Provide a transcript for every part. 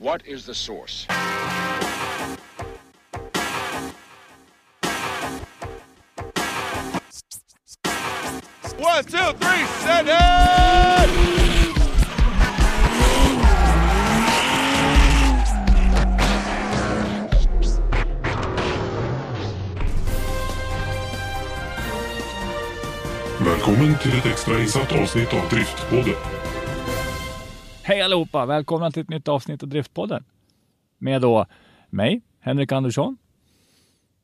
What is the source? One, two, three, set it! Välkommen till ett extrainsatt avsnitt av Driftpodden. Hej allihopa! Välkomna till ett nytt avsnitt av Driftpodden. Med då mig, Henrik Andersson.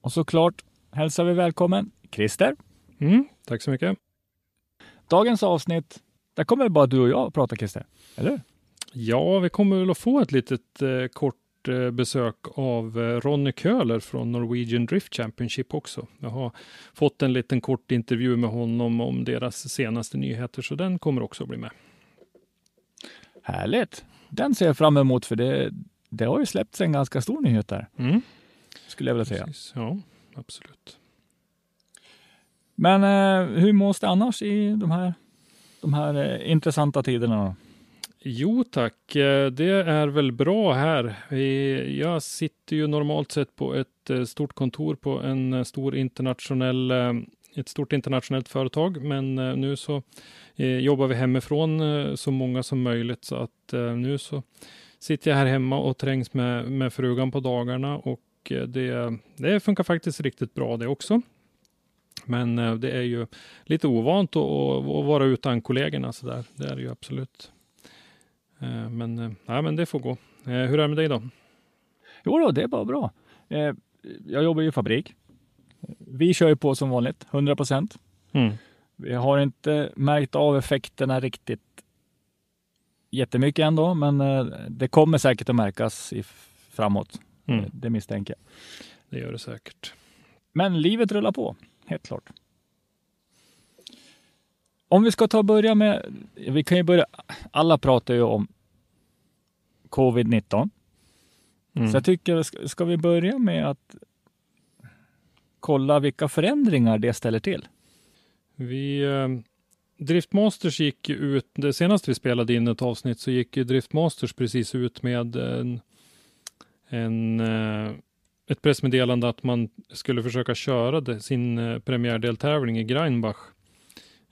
Och såklart hälsar vi välkommen Christer. Mm, tack så mycket. Dagens avsnitt, där kommer bara du och jag prata Christer, eller? Ja, vi kommer väl att få ett litet eh, kort eh, besök av eh, Ronny Köhler från Norwegian Drift Championship också. Jag har fått en liten kort intervju med honom om deras senaste nyheter, så den kommer också att bli med. Härligt! Den ser jag fram emot för det, det har ju släppts en ganska stor nyhet där, Mm, skulle jag vilja säga. precis. Ja, absolut. Men eh, hur mås det annars i de här, de här eh, intressanta tiderna? Då? Jo tack, eh, det är väl bra här. Jag sitter ju normalt sett på ett eh, stort kontor på en eh, stor internationell, ett stort internationellt företag, men eh, nu så eh, jobbar vi hemifrån eh, så många som möjligt, så att nu så sitter jag här hemma och trängs med, med frugan på dagarna och det, det funkar faktiskt riktigt bra det också. Men det är ju lite ovant att, att vara utan kollegorna så där. Det är det ju absolut. Men, nej, men det får gå. Hur är det med dig då? Jo då, det är bara bra. Jag jobbar ju i fabrik. Vi kör ju på som vanligt, 100 procent. Vi har inte märkt av effekterna riktigt jättemycket ändå, men eh, det kommer säkert att märkas i framåt. Mm. Eh, Det misstänker jag. Det gör det säkert. Men livet rullar på, helt klart. Om vi ska ta och börja med, vi kan ju börja, alla pratar ju om covid-19. Mm. Så jag tycker, ska vi börja med att kolla vilka förändringar det ställer till? Vi, eh, Driftmasters gick ju ut, det senaste vi spelade in ett avsnitt så gick ju Driftmasters precis ut med en, en, eh, ett pressmeddelande att man skulle försöka köra det, sin eh, premiärdeltävling i Greinbach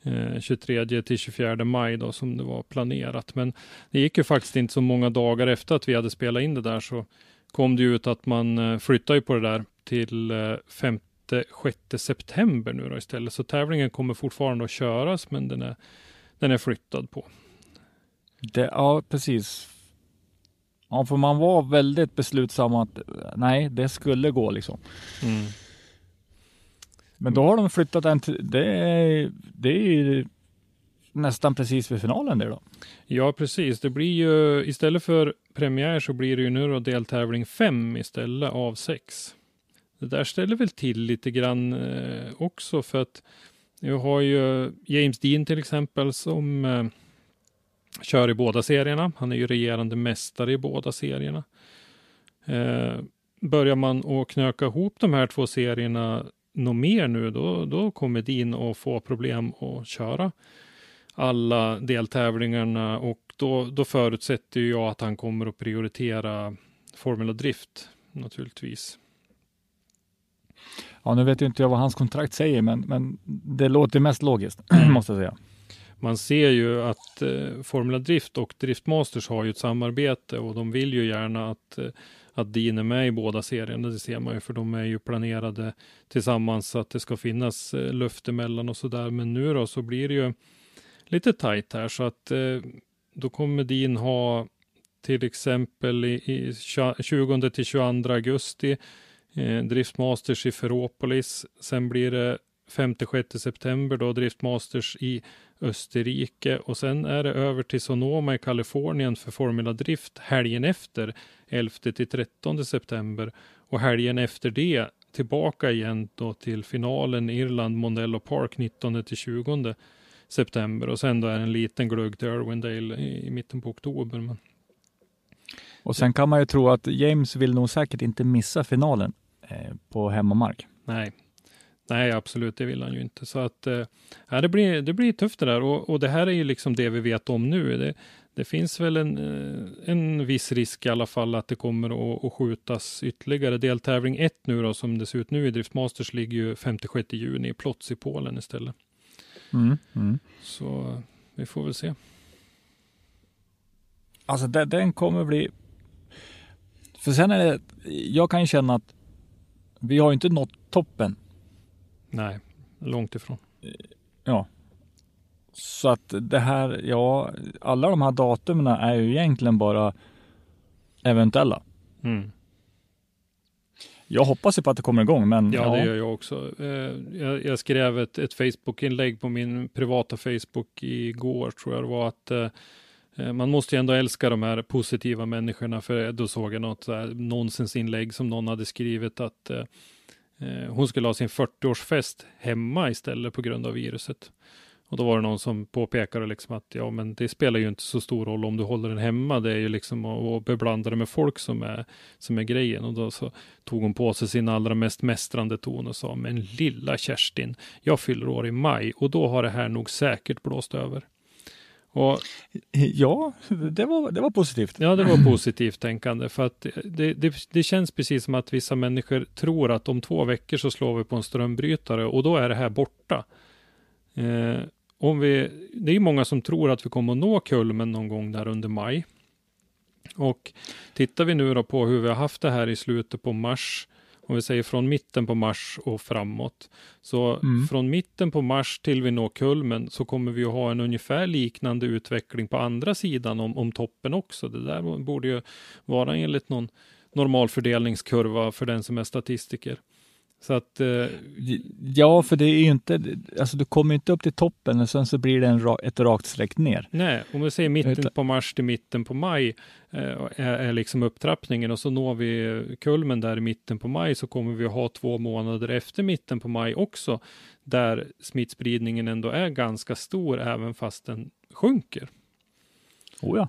eh, 23 till 24 maj då som det var planerat. Men det gick ju faktiskt inte så många dagar efter att vi hade spelat in det där så kom det ju ut att man eh, flyttar ju på det där till eh, 5 6 september nu då istället. Så tävlingen kommer fortfarande att köras, men den är, den är flyttad på. Det, ja, precis. Ja, för man var väldigt beslutsam att nej, det skulle gå liksom. Men då har de flyttat den till, det är, det är ju nästan precis vid finalen det då. Ja, precis. Det blir ju istället för premiär så blir det ju nu då deltävling 5 istället av 6. Det där ställer väl till lite grann eh, också för att jag har ju James Dean till exempel som eh, kör i båda serierna. Han är ju regerande mästare i båda serierna. Eh, börjar man att knöka ihop de här två serierna något mer nu, då, då kommer Dean att få problem att köra alla deltävlingarna och då, då förutsätter jag att han kommer att prioritera Formula Drift naturligtvis. Ja, nu vet ju inte jag vad hans kontrakt säger, men, men det låter mest logiskt, måste jag säga. Man ser ju att eh, Formula Drift och Driftmasters har ju ett samarbete och de vill ju gärna att, eh, att Dean är med i båda serierna. Det ser man ju för de är ju planerade tillsammans så att det ska finnas eh, luft emellan och sådär. Men nu då så blir det ju lite tajt här så att eh, då kommer Dean ha till exempel i, i 20 till 22 augusti eh, Driftmasters i Ferropolis. Sen blir det 5-6 september då Driftmasters i Österrike och sen är det över till Sonoma i Kalifornien för Formula Drift helgen efter 11 till 13 september och helgen efter det tillbaka igen då till finalen Irland Mondello Park 19 till 20 september och sen då är det en liten glugg till Irwindale i, i mitten på oktober. Men... Och sen kan man ju tro att James vill nog säkert inte missa finalen på hemmamark. Nej, Nej, absolut, det vill han ju inte. Så att eh, det, blir, det blir tufft det där och, och det här är ju liksom det vi vet om nu. Det, det finns väl en, eh, en viss risk i alla fall att det kommer att, att skjutas ytterligare. Deltävling 1 nu då, som det ser ut nu i Driftmasters, ligger ju 56 juni i Plots i Polen istället. Mm, mm. Så vi får väl se. Alltså den, den kommer bli... För sen är det, jag kan ju känna att vi har inte nått toppen Nej, långt ifrån. Ja. Så att det här, ja, alla de här datumen är ju egentligen bara eventuella. Mm. Jag hoppas ju på att det kommer igång, men ja, ja. det gör jag också. Eh, jag, skrev ett, ett Facebook-inlägg på min privata Facebook igår, tror jag det var, att eh, Eh, man måste ju ändå älska de här positiva människorna, för då såg jag något nonsensinlägg som någon hade skrivit att Eh, eh hon skulle ha sin 40-årsfest hemma istället på grund av viruset. Och då var det någon som påpekade liksom att ja, men det spelar ju inte så stor roll om du håller den hemma. Det är ju liksom att beblanda det med folk som är, som är grejen. Och då så tog hon på sig sin allra mest mästrande ton och sa, men lilla Kerstin, jag fyller år i maj och då har det här nog säkert blåst över. Och, ja, det var, det var positivt. Ja, det var positivt tänkande för att det, det, det, känns precis som att vissa människor tror att om två veckor så slår vi på en strömbrytare och då är det här borta. Eh, om vi, det är många som tror att vi kommer att nå kulmen någon gång där under maj. Och tittar vi nu då på hur vi har haft det här i slutet på mars om vi säger från mitten på mars och framåt. Så mm. från mitten på mars till vi når kulmen så kommer vi att ha en ungefär liknande utveckling på andra sidan om, om toppen också. Det där borde ju vara enligt någon normal fördelningskurva för den som är statistiker. Så att, eh, ja, för det är ju inte, alltså du kommer inte upp till toppen och sen så blir det en, ett rakt streck ner. Nej, om vi säger mitten på mars till mitten på maj eh, är, är, liksom upptrappningen och så når vi kulmen där i mitten på maj så kommer vi ha två månader efter mitten på maj också där smittspridningen ändå är ganska stor även fast den sjunker. Oh ja.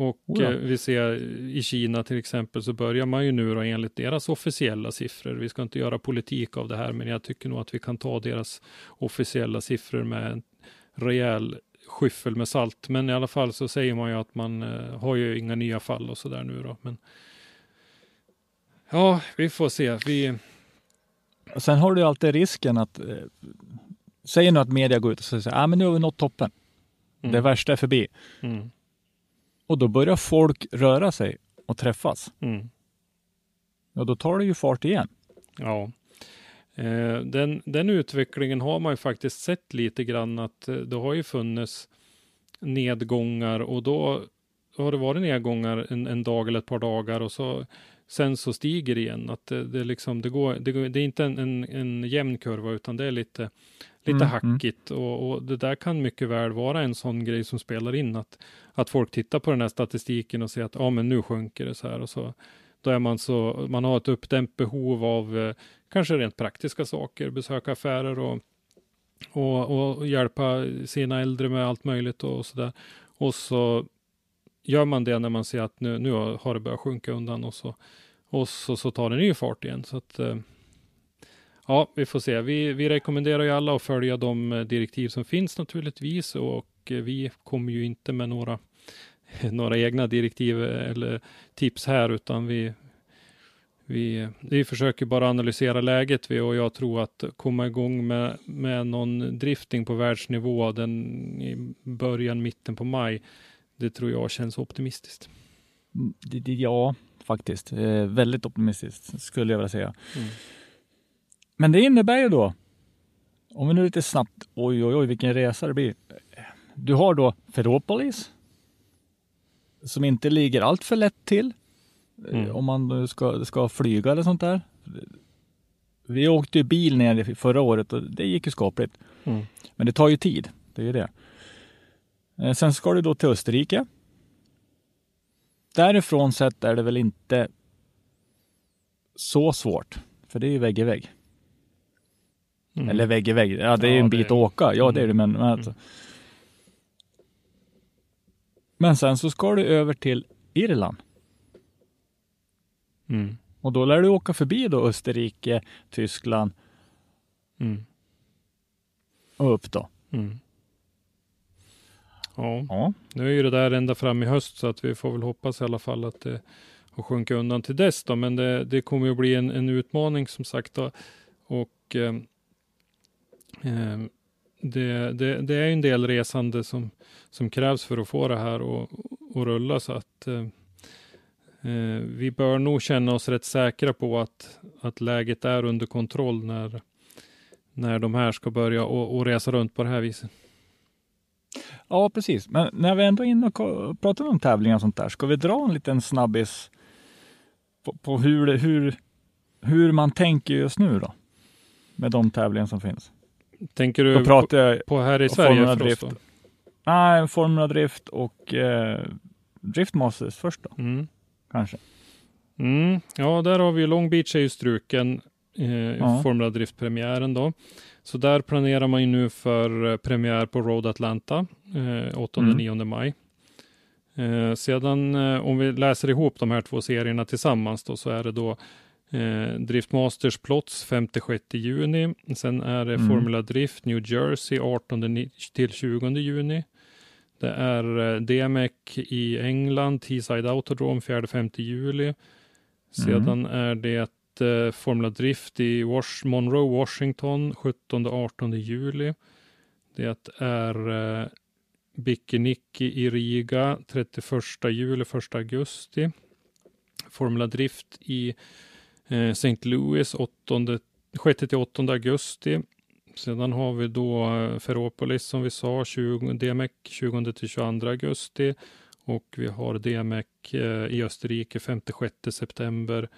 Och oh ja. vi ser i Kina till exempel så börjar man ju nu då enligt deras officiella siffror. Vi ska inte göra politik av det här, men jag tycker nog att vi kan ta deras officiella siffror med en rejäl skyffel med salt. Men i alla fall så säger man ju att man eh, har ju inga nya fall och så där nu då. Men ja, vi får se. Vi... Sen har du alltid risken att eh, säger nu att media går ut och säger att ah, men nu har vi nått toppen. Mm. Det värsta är förbi. Mm. Och då börjar folk röra sig och träffas. Mm. Och då tar det ju fart igen. Ja. Eh, den, den utvecklingen har man ju faktiskt sett lite grann att eh, det har ju funnits nedgångar och då har det varit nedgångar en, en dag eller ett par dagar och så sen så stiger det igen. Att det, det, liksom, det, går, det, går, det är inte en, en, en jämn kurva utan det är lite, lite mm, mm. hackigt mm. Och, och, det där kan mycket väl vara en sån grej som spelar in att, att folk tittar på den här statistiken och ser att ja, men nu sjunker det så här och så. Då är man så, man har ett uppdämt behov av eh, kanske rent praktiska saker, besöka affärer och, och, och hjälpa sina äldre med allt möjligt och, och så där. Och så gör man det när man ser att nu, nu har det börjat sjunka undan och så, och så, så tar det ny fart igen. Så att, eh, ja, vi får se. Vi, vi rekommenderar ju alla att följa de eh, direktiv som finns naturligtvis och eh, vi kommer ju inte med några, några egna direktiv eller tips här, utan vi, vi, vi försöker bara analysera läget vi och jag tror att komma igång med, med någon drifting på världsnivå den i början, mitten på maj det tror jag känns optimistiskt. Mm, ja, faktiskt. Eh, väldigt optimistiskt skulle jag vilja säga. Mm. Men det innebär ju då, om vi nu lite snabbt, oj oj oj vilken resa det blir. du har då Ferropolis som inte ligger allt för lätt till eh, Mm. om man ska, ska flyga eller sånt där. Vi åkte ju bil ner förra året och det gick ju skapligt. Mm. Men det tar ju tid, det är ju det. Eh, Sen ska du då till Österrike. Därifrån sett är det väl inte så svårt, för det är ju vägg i vägg. Mm. Eller vägg i vägg, ja det är ju Ja, en bit är- att åka, ja det är det Mm. men, men alltså. Men sen så ska du över till Irland Mm. och då lär du åka förbi då Österrike, Tyskland Mm. och upp då. Ja, Ja, nu är ju det där ända fram i höst så att vi får väl hoppas i alla fall att det har sjunkit undan till dess då. Men det, det kommer ju bli en, en utmaning som sagt då. Och ehm, ehm, det, det, det är ju en del resande som, som krävs för att få det här att att rulla så att eh, eh, vi bör nog känna oss rätt säkra på att, att läget är under kontroll när, när de här ska börja och, och resa runt på det här viset. Ja precis. Men när vi ändå är inne och pratar om tävlingar och sånt där, ska vi dra en liten snabbis på, på hur, det, hur, hur man tänker just nu då? Med de tävlingar som finns. Tänker du på, på här i Sverige då? Drift. Nej, Formula Drift och eh, Driftmasters först då, Mm. kanske. Mm. Ja, där har vi Long Beach är ju struken, eh, Ja. Formula Drift-premiären då. Så där planerar man ju nu för eh, premiär på Road Atlanta, eh, 8-9 Mm. maj. Eh, sedan eh, om vi läser ihop de här två serierna tillsammans då så är det då eh, Driftmasters Plots 5-6 juni. Sen är det Mm. Formula Drift New Jersey 18 ni- till 20 juni. Det är eh, DMEC i England, Teesside Autodrome 4-5 juli. Sedan är det eh, Formula Drift i Was- Monroe, Washington 17-18 juli. Det är eh, Bikinicki i Riga 31 juli, 1 augusti. Formula Drift i eh, St. Louis 6-8 augusti. Sedan har vi då eh, Ferropolis som vi sa, 20, DMEC 20-22 augusti. Och vi har DMEC eh, i Österrike 5-6 september.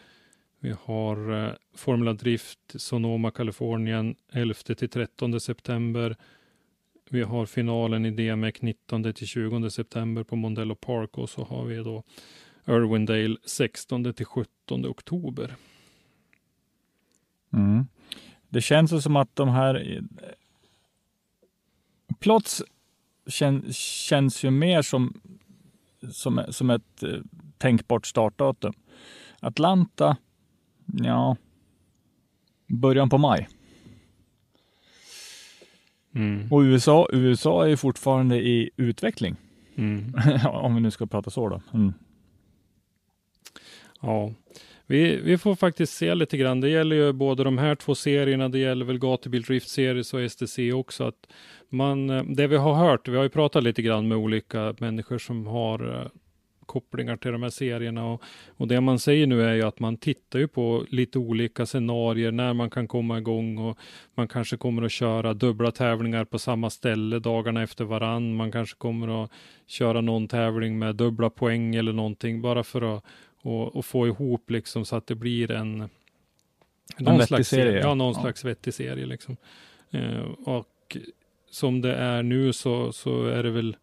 Vi har eh, Formula Drift Sonoma, Kalifornien 11 till 13 september. Vi har finalen i DMEC 19 till 20 september på Mondello Park och så har vi då Irwindale 16 till 17 oktober. Mm. Det känns som att de här Plots kän, känns ju mer som, som, som ett eh, tänkbart startdatum. Atlanta, ja, början på maj. Mm. Och USA, USA är fortfarande i utveckling. Mm. Om vi nu ska prata så då. Mm. Ja, vi, vi får faktiskt se lite grann. Det gäller ju både de här två serierna. Det gäller väl Gatubil Drift Series och STC också. Att man, eh, det vi har hört, vi har ju pratat lite grann med olika människor som har eh, kopplingar till de här serierna och, och det man säger nu är ju att man tittar ju på lite olika scenarier när man kan komma igång och man kanske kommer att köra dubbla tävlingar på samma ställe dagarna efter varann. Man kanske kommer att köra någon tävling med dubbla poäng eller någonting bara för att och, och få ihop liksom så att det blir en någon slags serie, Ja, någon ja. slags vettig serie liksom. Eh, och som det är nu så, så är det väl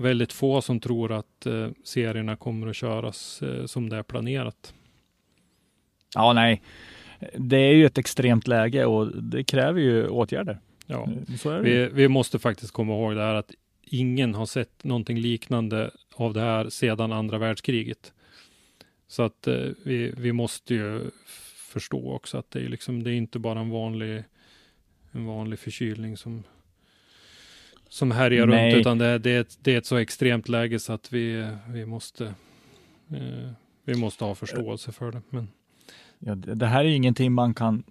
väldigt få som tror att eh, serierna kommer att köras eh, som det är planerat. Ja, nej. Det är ju ett extremt läge och det kräver ju åtgärder. Ja. Så är det. ju. Vi, vi måste faktiskt komma ihåg det här att ingen har sett någonting liknande av det här sedan andra världskriget. Så att eh, vi, vi måste ju förstå också att det är liksom, det är inte bara en vanlig, en vanlig förkylning som, som härjar Nej. runt, utan det, är- det, är ett, det är ett så extremt läge så att vi, vi måste, eh, vi måste ha förståelse för det. Men Ja, det det här är ingenting man kan...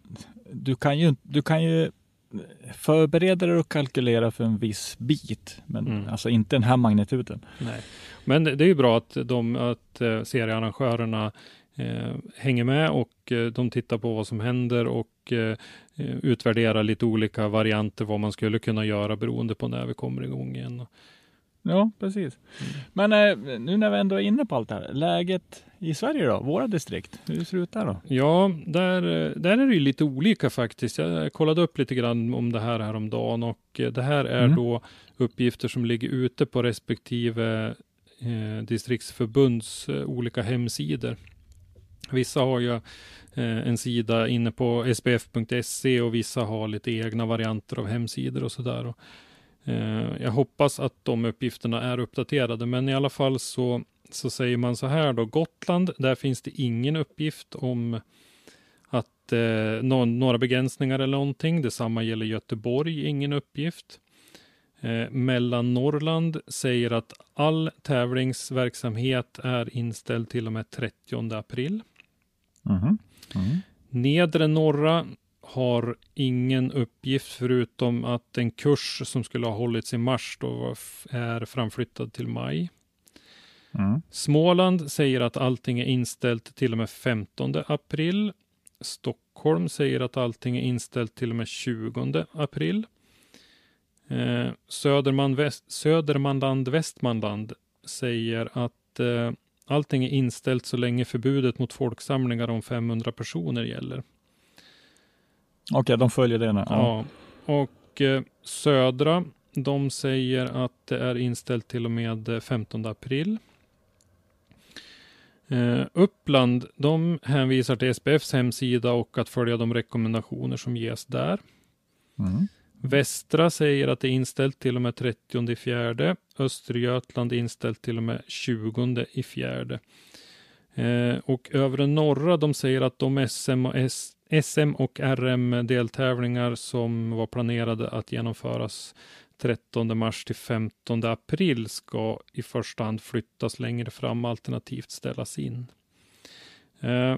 Du kan ju, du kan ju förbereda dig och kalkylera för en viss bit, men Mm. alltså inte den här magnituden. Nej. Men det är ju bra att, de, att eh, seriearrangörerna eh, hänger med och eh, de tittar på vad som händer och och eh, utvärdera lite olika varianter vad man skulle kunna göra beroende på när vi kommer igång igen. Ja, precis. Mm. Men eh, nu när vi ändå är inne på allt det här, läget i Sverige då, våra distrikt, hur ser det ut där då? Ja, där, där är det ju lite olika faktiskt. Jag kollade upp lite grann om det här häromdagen och det här är mm. då uppgifter som ligger ute på respektive eh, distriktsförbunds eh, olika hemsidor. Vissa har ju eh, Eh, en sida inne på spf.se och vissa har lite egna varianter av hemsidor och sådär. Eh, jag hoppas att de uppgifterna är uppdaterade, men i alla fall så, så säger man så här då. Gotland, där finns det ingen uppgift om att eh, någon, några begränsningar eller någonting. Detsamma gäller Göteborg, ingen uppgift. Eh, Mellannorrland säger att all tävlingsverksamhet är inställd till och med 30 april. Mm. Mm. Nedre norra har ingen uppgift förutom att en kurs som skulle ha hållits i mars då är framflyttad till maj. Mm. Småland säger att allting är inställt till och med 15 april. Stockholm säger att allting är inställt till och med 20 april. Eh, Söderman, väst, Södermanland, Västmanland säger att eh, allting är inställt så länge förbudet mot folksamlingar om 500 personer gäller. Okej, okay, de följer det nu. Ja. ja. Och eh, Södra, de säger att det är inställt till och med 15 april. Uh, Uppland, de hänvisar till SPFs hemsida och att följa de rekommendationer som ges där. Mm. Västra säger att det är inställt till och med 30 fjärde. Östergötland är inställt till och med 20 i fjärde. Eh, och övre norra, de säger att de SM och, S, SM och RM deltävlingar som var planerade att genomföras 13 mars till 15 april ska i första hand flyttas längre fram alternativt ställas in. Eh,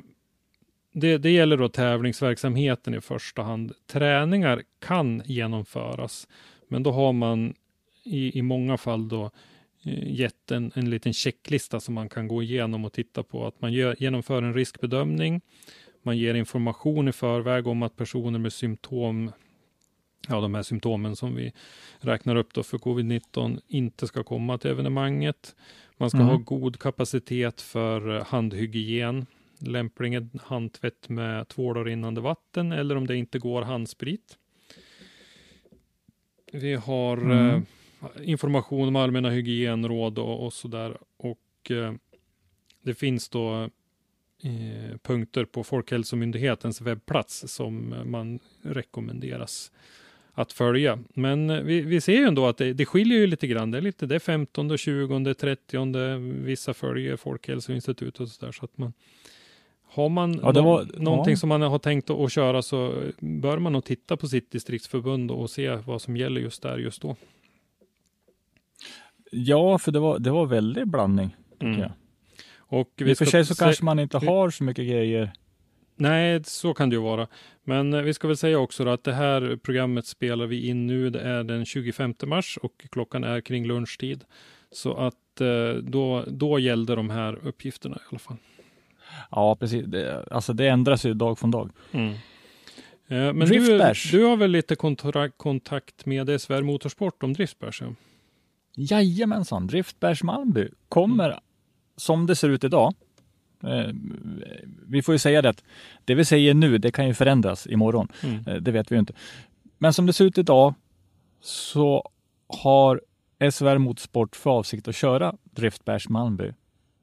det, det gäller då tävlingsverksamheten i första hand. Träningar kan genomföras, men då har man i, i många fall då eh, gett en, en liten checklista som man kan gå igenom och titta på. Att man gör, genomför en riskbedömning. Man ger information i förväg om att personer med symptom, ja de här symptomen som vi räknar upp då för covid-19 inte ska komma till evenemanget. Man ska mm. ha god kapacitet för handhygien lämpligen handtvätt med tvål och rinnande vatten eller om det inte går handsprit. Vi har mm. eh, information om allmänna hygienråd och, och där. Och eh, det finns då eh, punkter på Folkhälsomyndighetens webbplats som man rekommenderas att följa. Men eh, vi, vi ser ju ändå att det, det skiljer ju lite grann. Det är lite det är 15, 20, 30, vissa följer Folkhälsoinstitutet och så där så att man har man ja, det var, någonting ja. som man har tänkt att köra så bör man nog titta på sitt distriktsförbund och se vad som gäller just där just då. Ja, för det var, det var väldigt blandning. Mm. Jag. Och vi I och för sig så kanske man inte har så mycket grejer. Nej, så kan det ju vara. Men eh, vi ska väl säga också att det här programmet spelar vi in nu. Det är den 25 mars och klockan är kring lunchtid. Så att eh, då, då gällde de här uppgifterna i alla fall. Ja, precis. Det, alltså det ändras ju dag från dag. Mm. Eh, men du, du, har väl lite kontakt med SVR Motorsport om driftbärs? Ja? Jajamensan, Driftbärs Malmby kommer mm. som det ser ut idag. Eh, vi får ju säga det att det vi säger nu, det kan ju förändras imorgon. Mm. Eh, det vet vi ju inte. Men som det ser ut idag så har SVR Motorsport för avsikt att köra Driftbärs Malmby.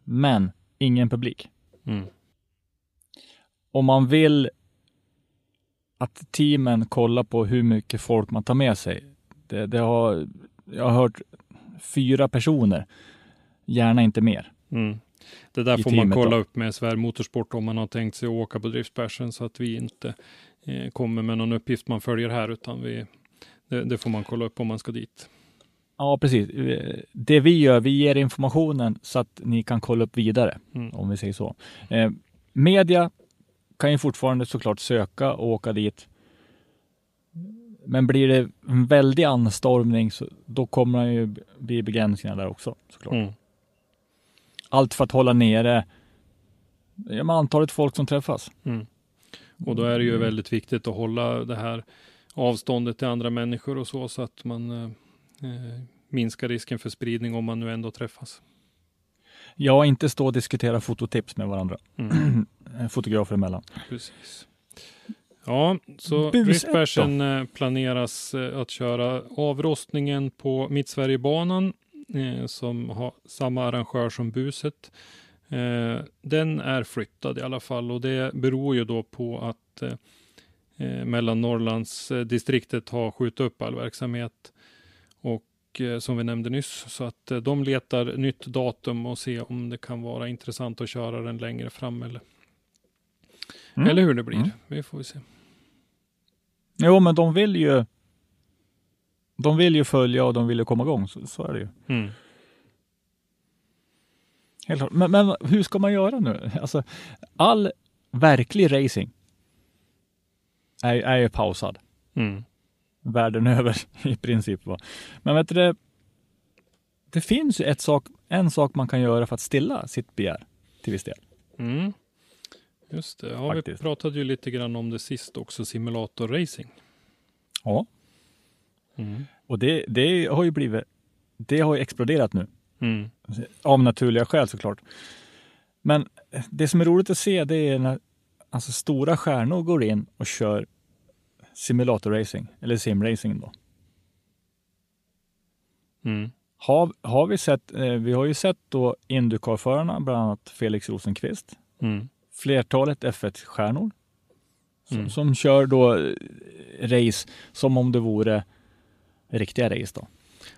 Men ingen publik. Mm. Om man vill att teamen kollar på hur mycket folk man tar med sig. Det, det har, jag har hört fyra personer, gärna inte mer. Mm. Det där får man kolla då. upp med Sverige Motorsport om man har tänkt sig att åka på driftbärsen så att vi inte eh, kommer med någon uppgift man följer här utan vi, det, det, får man kolla upp om man ska dit. Ja, precis. Det vi gör, vi ger informationen så att ni kan kolla upp vidare, mm. om vi säger så. Eh, media kan ju fortfarande såklart söka och åka dit. Men blir det en väldig anstormning, så då kommer det ju bli begränsningar där också såklart. Mm. Allt för att hålla nere ja, antalet folk som träffas. Mm. Och då är det ju väldigt viktigt att hålla det här avståndet till andra människor och så, så att man eh, minskar risken för spridning om man nu ändå träffas. Ja, inte stå och diskutera fototips med varandra. Mm. Fotografer emellan. Precis. Ja, så Riftbärsen eh, planeras eh, att köra avrostningen på Mittsverigebanan eh, som har samma arrangör som buset. Eh, den är flyttad i alla fall och det beror ju då på att eh Mellannorrlandsdistriktet har skjutit upp all verksamhet. Och eh, som vi nämnde nyss, så att eh, de letar nytt datum och se om det kan vara intressant att köra den längre fram eller, mm. eller hur det blir. Mm. Vi får se. Jo, men de vill ju de vill ju följa och de vill ju komma igång, så, så är det ju. Mm. Helt klart. Men, men hur ska man göra nu? Alltså, all verklig racing är, är ju pausad. Mm. Världen över i princip. Va? Men vet du, det, finns ju ett sak, en sak man kan göra för att stilla sitt begär till viss del. Mm. Just det, ja, vi pratade ju lite grann om det sist också, simulatorracing. Ja. Mm. Och det, det har ju blivit, det har ju exploderat nu. Mm. Av naturliga skäl såklart. Men det som är roligt att se det är när alltså, stora stjärnor går in och kör simulatorracing, eller simracing då. Mm. Har, har vi sett, eh, vi har ju sett då Indycar-förarna, bland annat Felix Rosenqvist. Mm. Flertalet F1-stjärnor som, mm. som kör då eh, race som om det vore riktiga race då.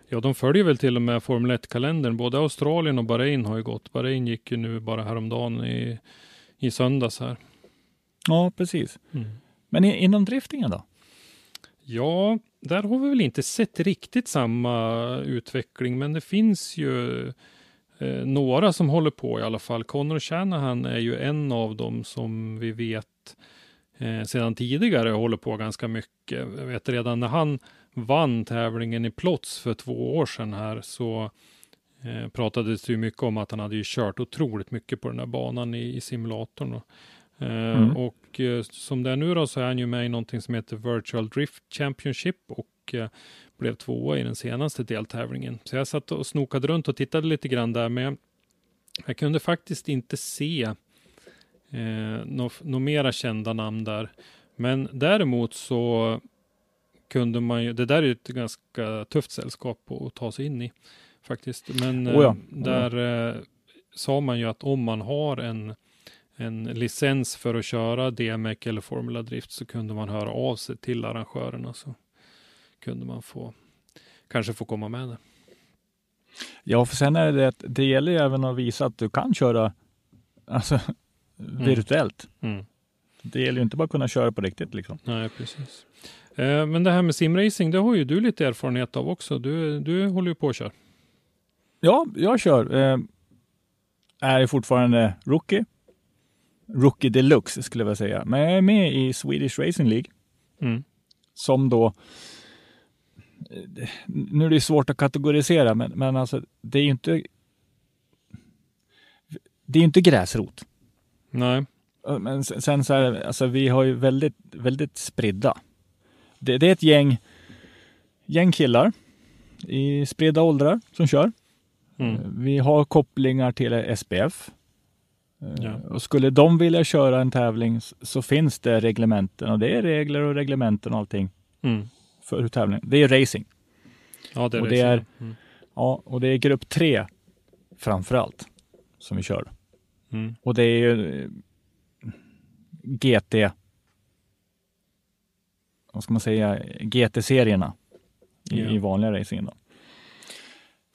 Ja, de följer väl till och med Formel 1-kalendern. Både Australien och Bahrain har ju gått. Bahrain gick ju nu bara häromdagen i, i söndags här. Ja, precis. Mm. Men inom driftingen då? Ja, där har vi väl inte sett riktigt samma utveckling, men det finns ju eh, några som håller på i alla fall. Connor Shanahan är ju en av dem som vi vet eh, sedan tidigare håller på ganska mycket. Jag vet redan när han vann tävlingen i Plots för två år sedan här så eh, pratades det ju mycket om att han hade ju kört otroligt mycket på den här banan i, i simulatorn. Och, eh, mm. och eh, som det är nu då så är han ju med i någonting som heter Virtual Drift Championship och eh, blev tvåa i den senaste deltävlingen. Så jag satt och snokade runt och tittade lite grann där, men jag kunde faktiskt inte se eh, några no mera kända namn där. Men däremot så kunde man ju, det där är ett ganska tufft sällskap att ta sig in i faktiskt. Men oh ja. där oh sa man ju att om man har en, en licens för att köra DMEC eller Formula Drift så kunde man höra av sig till arrangörerna så kunde man få kanske få komma med det. Ja, för sen är det det gäller ju även att visa att du kan köra alltså, mm. virtuellt. Mm. Det gäller ju inte bara att kunna köra på riktigt liksom. Nej, precis. Eh, men det här med simracing, det har ju du lite erfarenhet av också. Du, du håller ju på att köra. Ja, jag kör. Eh, är fortfarande rookie. Rookie deluxe skulle jag vilja säga. Men jag är med i Swedish Racing League. Mm. Som då nu är det svårt att kategorisera, men, men alltså, det är ju inte det är inte gräsrot. Nej. Men sen så är alltså vi har ju väldigt, väldigt spridda det, det är ett gäng, gäng killar i spridda åldrar som kör. Mm. Vi har kopplingar till SPF. Eh, ja. Och skulle de vilja köra en tävling så finns det reglementen och det är regler och reglementen och allting mm. för tävlingen. Det är racing. Ja, det är, och det är mm. Ja, och det är grupp tre framför allt som vi kör. Mm. Och det är ju eh, GT vad ska man säga, GT-serierna i, ja. i vanliga racingen. Då.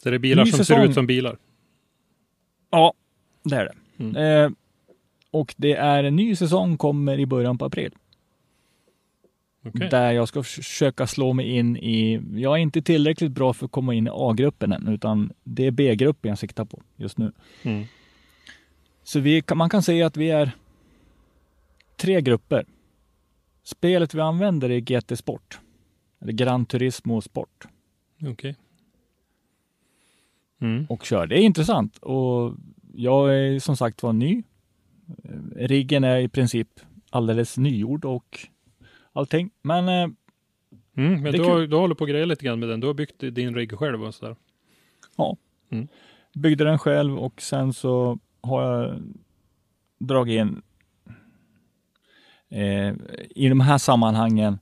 Så det är bilar Ny som säsong. ser ut som bilar? Ja, det är det. Mm. Eh, och det är en ny säsong kommer i början på april. Okay. Där jag ska försöka slå mig in i, jag är inte tillräckligt bra för att komma in i A-gruppen än, utan det är B-gruppen jag siktar på just nu. Mm. Så vi, man kan säga att vi är tre grupper. Spelet vi använder är GT Sport. Eller Gran Turismo Sport. Okej. Okay. Mm. Och kör. Det är intressant och jag är som sagt var ny. Riggen är i princip alldeles nygjord och allting. Men eh, Mm, men du, kul. har, du håller på att greja lite grann med den. Du har byggt din rigg själv och sådär. ja, Mm. byggde den själv och sen så har jag dragit in eh, i de här sammanhangen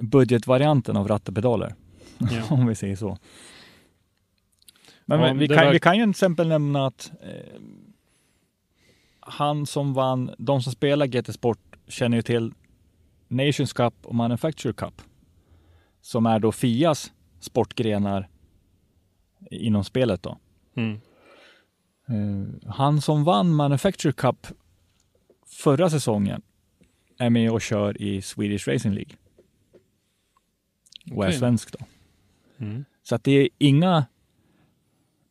budgetvarianten av ratt och pedaler. Ja. om vi säger så. Men, men vi, kan, verk- vi kan ju till exempel nämna att eh, han som vann, de som spelar GT Sport känner ju till Nations Cup och Manufacturer Cup. Som är då Fias sportgrenar inom spelet då. Mm. Eh, han som vann Manufacturer Cup förra säsongen är med och kör i Swedish Racing League. Och är Okej. svensk då. Mm. Så att det är inga,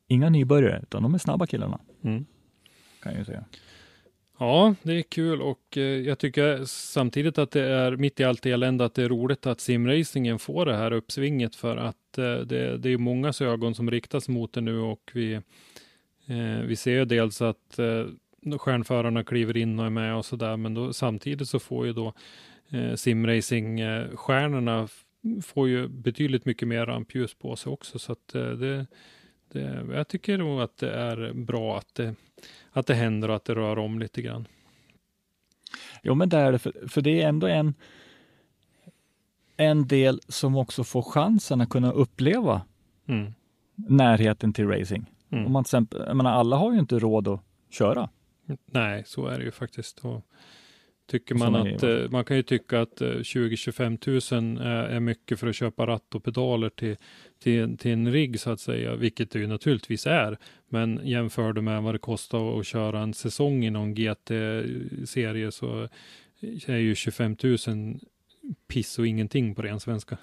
inga nybörjare, utan de är snabba killarna. Mm. Kan jag ju säga. Ja, det är kul och eh, jag tycker samtidigt att det är mitt i allt elände att det är roligt att simracingen får det här uppsvinget för att eh, det, det är mångas ögon som riktas mot det nu och vi, eh, vi ser ju dels att stjärnförarna kliver in och är med och sådär men då, samtidigt så får ju då eh, simracing-stjärnorna får ju betydligt mycket mer rampljus på sig också så att eh, det, det, jag tycker nog att det är bra att det att det händer och att det rör om lite grann. Jo, men det är det, för, för det är ändå en, en del som också får chansen att kunna uppleva Mm. närheten till racing. Mm. Om man till exempel, jag menar, alla har ju inte råd att köra. Nej, så är det ju faktiskt. Och tycker man att eh, man kan ju tycka att eh, 20-25 000 är, är mycket för att köpa ratt och pedaler till, till, till en rigg så att säga, vilket det ju naturligtvis är. Men jämför det med vad det kostar att köra en säsong i någon GT-serie så är ju 25 000 piss och ingenting på ren svenska.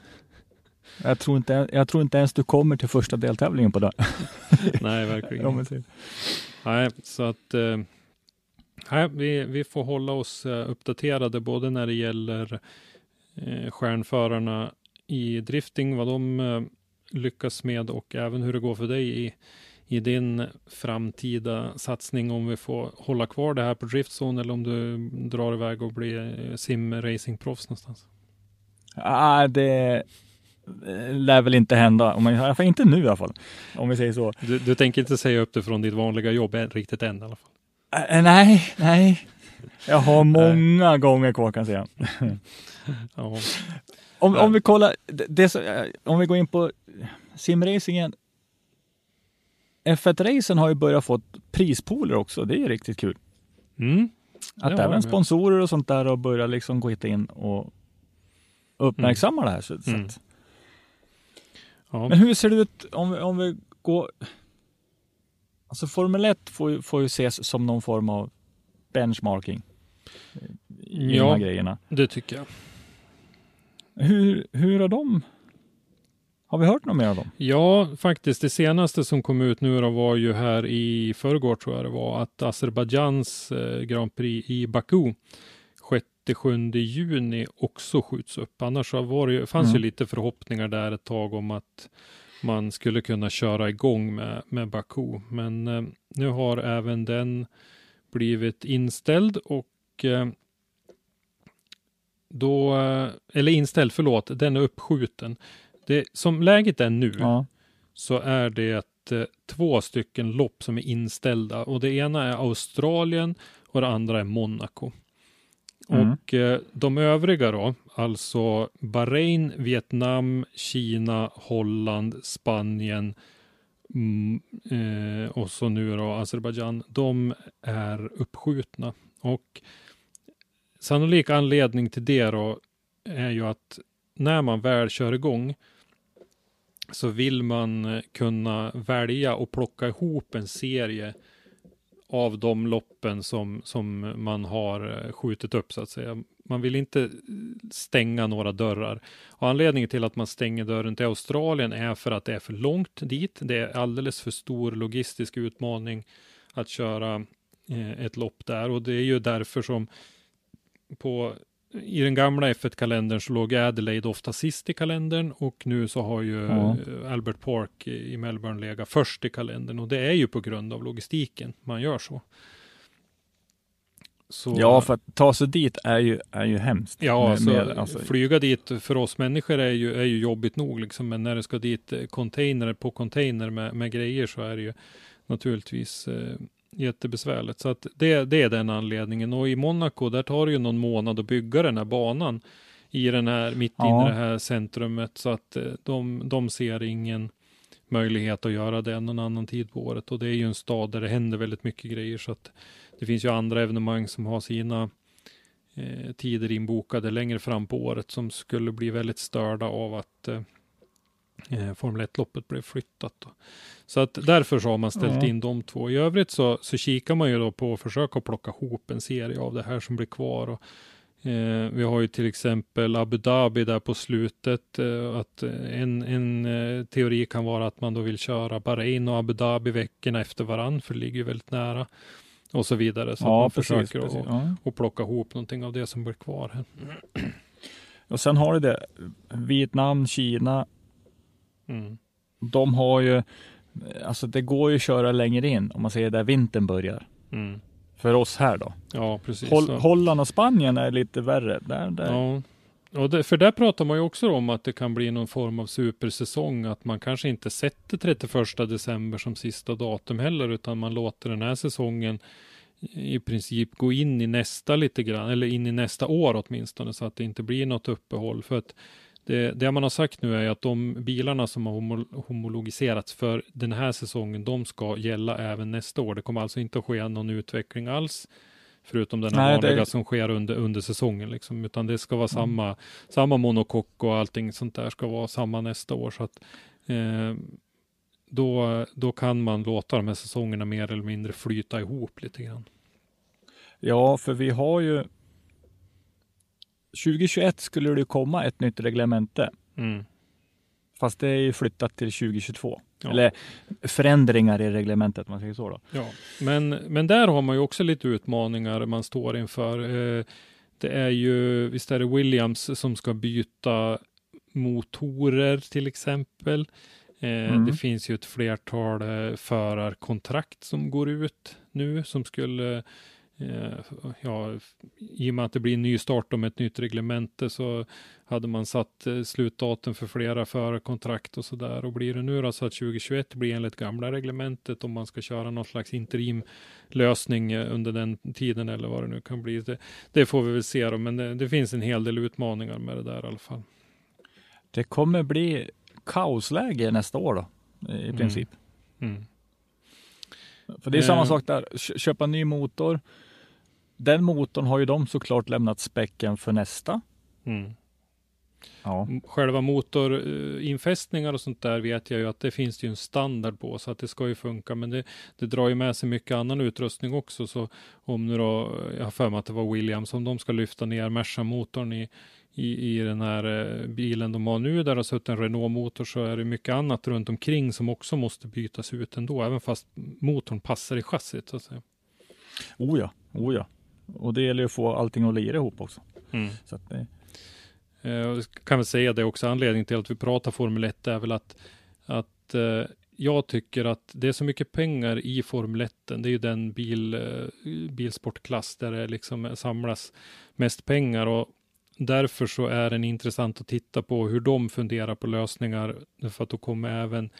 Jag tror inte, jag tror inte ens du kommer till första deltävlingen på det. Nej, verkligen. Säger. Nej, så att eh, nej, vi, vi får hålla oss eh, uppdaterade både när det gäller eh, stjärnförarna i drifting, vad de eh, lyckas med och även hur det går för dig i, i din framtida satsning om vi får hålla kvar det här på driftzone eller om du drar iväg och blir eh, simracingproffs någonstans. Ah, det eh, lär väl inte hända, om man, inte nu i alla fall. Om vi säger så. Du, du tänker inte säga upp det från ditt vanliga jobb riktigt än i alla fall? Eh, nej, nej. Jag har många gånger kvar kan jag säga. Ja. Om, om vi kollar, det, så- eh, om vi går in på simracingen. F1-racen har ju börjat få prispooler också. Det är ju riktigt kul. Mm. Att även sponsorer och sånt där har börjat liksom gå in och uppmärksamma det här. Så, Mm. Ja. Men hur ser det ut om, om vi går... Alltså Formel 1 får ju, får ju ses som någon form av benchmarking. I Ja. de här grejerna. Det tycker jag. Hur, hur har de... Har vi hört något mer av dem? Ja, faktiskt. Det senaste som kom ut nu då var ju här i förrgår tror jag det var att Azerbajdzjans eh, Grand Prix i Baku 6-7 juni också skjuts upp. Annars så var det ju, fanns ju Mm. lite förhoppningar där ett tag om att man skulle kunna köra igång med, med Baku. Men eh, nu har även den blivit inställd och eh, då, eh, eller inställd, förlåt, den är uppskjuten. Det, som läget är nu Ja. så är det eh, två stycken lopp som är inställda och det ena är Australien och det andra är Monaco. Mm. Och eh, de övriga då, alltså Bahrain, Vietnam, Kina, Holland, Spanien mm, eh, och så nu då Azerbajdzjan, de är uppskjutna. Och sannolik anledning till det då är ju att när man väl kör igång så vill man kunna välja och plocka ihop en serie av de loppen som, som man har eh, skjutit upp så att säga. Man vill inte eh, stänga några dörrar. Och anledningen till att man stänger dörren till Australien är för att det är för långt dit. Det är alldeles för stor logistisk utmaning att köra eh, ett lopp där och det är ju därför som på i den gamla F1-kalendern så låg Adelaide ofta sist i kalendern och nu så har ju Ja. eh, Albert Park i Melbourne legat först i kalendern och det är ju på grund av logistiken man gör så. så Ja, för att ta sig dit är ju, är ju hemskt. Ja, Med- alltså, med- alltså, flyga dit för oss människor är ju, är ju jobbigt nog liksom. Men när det ska dit eh, container på container med, med grejer så är det ju naturligtvis eh, jättebesvärligt. Så att det, det är den anledningen. Och i Monaco, där tar det ju någon månad att bygga den här banan i den här, mitt Ja. i det här centrumet. Så att eh, de, de ser ingen möjlighet att göra det någon annan tid på året. Och det är ju en stad där det händer väldigt mycket grejer. Så att det finns ju andra evenemang som har sina eh, tider inbokade längre fram på året som skulle bli väldigt störda av att eh, eh, Formel 1-loppet blev flyttat. Då. Så att därför så har man ställt Ja. in de två. I övrigt så, så kikar man ju då på att försöka plocka ihop en serie av det här som blir kvar. Och, eh, vi har ju till exempel Abu Dhabi där på slutet. Eh, att en, en eh, teori kan vara att man då vill köra Bahrain och Abu Dhabi veckorna efter varann, för det ligger ju väldigt nära. Och så vidare. Så ja, man precis. försöker precis. att Ja. och plocka ihop någonting av det som blir kvar här. Och sen har du det, Vietnam, Kina, Mm. de har ju, alltså det går ju att köra längre in om man säger där vintern börjar. Mm. För oss här då. Ja, precis. Hol- Så- Holland och Spanien är lite värre. Där, där. Ja. Och det, för där pratar man ju också om att det kan bli någon form av supersäsong, att man kanske inte sätter 31 december som sista datum heller, utan man låter den här säsongen i princip gå in i nästa lite grann, eller in i nästa år åtminstone, så att det inte blir något uppehåll. För att det, det man har sagt nu är att de bilarna som har homo- homologiserats för den här säsongen, de ska gälla även nästa år. Det kommer alltså inte att ske någon utveckling alls, förutom den här Nej, det- vanliga som sker under, under säsongen, liksom, utan det ska vara samma, samma monokock och allting sånt där ska vara samma nästa år. Så att eh, då, då kan man låta de här säsongerna mer eller mindre flyta ihop lite grann. Ja, för vi har ju 2021 skulle det komma ett nytt reglemente. Mm. Fast det är ju flyttat till 2022. Ja. Eller förändringar i reglementet, man säger så då. Ja, men, men där har man ju också lite utmaningar man står inför. Eh, det är ju, visst är det Williams som ska byta motorer till exempel. Eh, Mm. Det finns ju ett flertal eh, förarkontrakt som går ut nu som skulle ja, i och med att det blir en ny start om ett nytt reglemente så hade man satt eh, slutdatum för flera förarkontrakt och så där. Och blir det nu då så att 2021 blir enligt gamla reglementet om man ska köra någon slags interimlösning eh, under den tiden eller vad det nu kan bli. Det, det får vi väl se då, men det, det finns en hel del utmaningar med det där i alla fall. Det kommer bli kaosläge nästa år då, i Mm. princip. Mm. För det är samma Eh. sak där, Kö- köpa ny motor. Den motorn har ju de såklart lämnat späcken för nästa. Mm. Ja. Själva motorinfästningar och sånt där vet jag ju att det finns ju en standard på så att det ska ju funka. Men det, det drar ju med sig mycket annan utrustning också. Så om nu då, jag har för mig att det var Williams, om de ska lyfta ner Merca-motorn i, i, i den här eh, bilen de har nu där det har suttit en Renault-motor så är det mycket annat runt omkring som också måste bytas ut ändå, även fast motorn passar i chassit. Så att säga. Oh ja, oh ja. Och det gäller ju att få allting att lira ihop också. Så att det, Eh, jag kan väl säga det också, anledningen till att vi pratar Formel 1 är väl att, att eh, jag tycker att det är så mycket pengar i Formel 1. Det är ju den bil, eh, bilsportklass där det liksom samlas mest pengar och därför så är den intressant att titta på hur de funderar på lösningar. För att då kommer även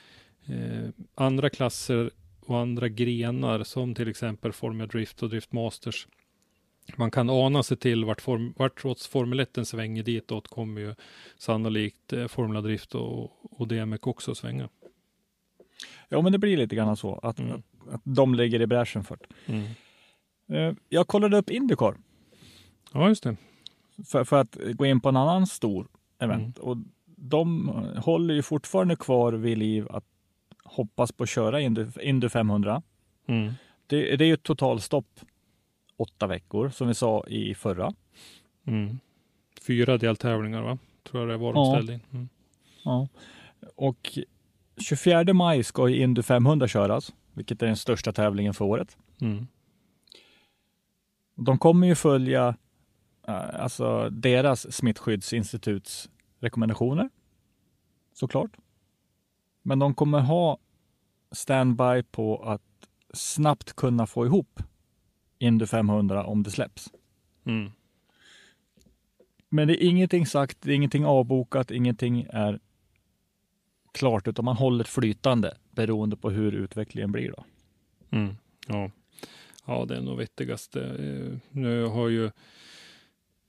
eh, andra klasser och andra grenar som till exempel Formel Drift och Drift Masters man kan ana sig till vart, form, vart trots Formel 1 svänger ditåt kommer ju sannolikt eh, Formula Drift och, och DMX också svänga. ja, men det blir lite grann så att, Mm. att, de ligger i bräschen för det. Eh, Jag kollade upp Indycar Ja, just det. För, för att gå in på en annan stor event. Och de håller ju fortfarande kvar vid liv att hoppas på att köra Indy, Indy 500. Mm. Det, det är ju ett totalstopp åtta veckor som vi sa i förra. Mm. Fyra deltävlingar, va? Tror jag det var de Ja. ställde in. Mm. Ja. Och 24 maj ska ju Indy 500 köras, vilket är den största tävlingen för året. Mm. De kommer ju följa alltså deras smittskyddsinstituts rekommendationer. Såklart. Men de kommer ha standby på att snabbt kunna få ihop Indy 500 om det släpps. Mm. Men det är ingenting sagt, det är ingenting avbokat, ingenting är klart, utan man håller flytande beroende på hur utvecklingen blir. Då. Mm. Ja. ja, det är nog vettigaste. Eh, Nu har ju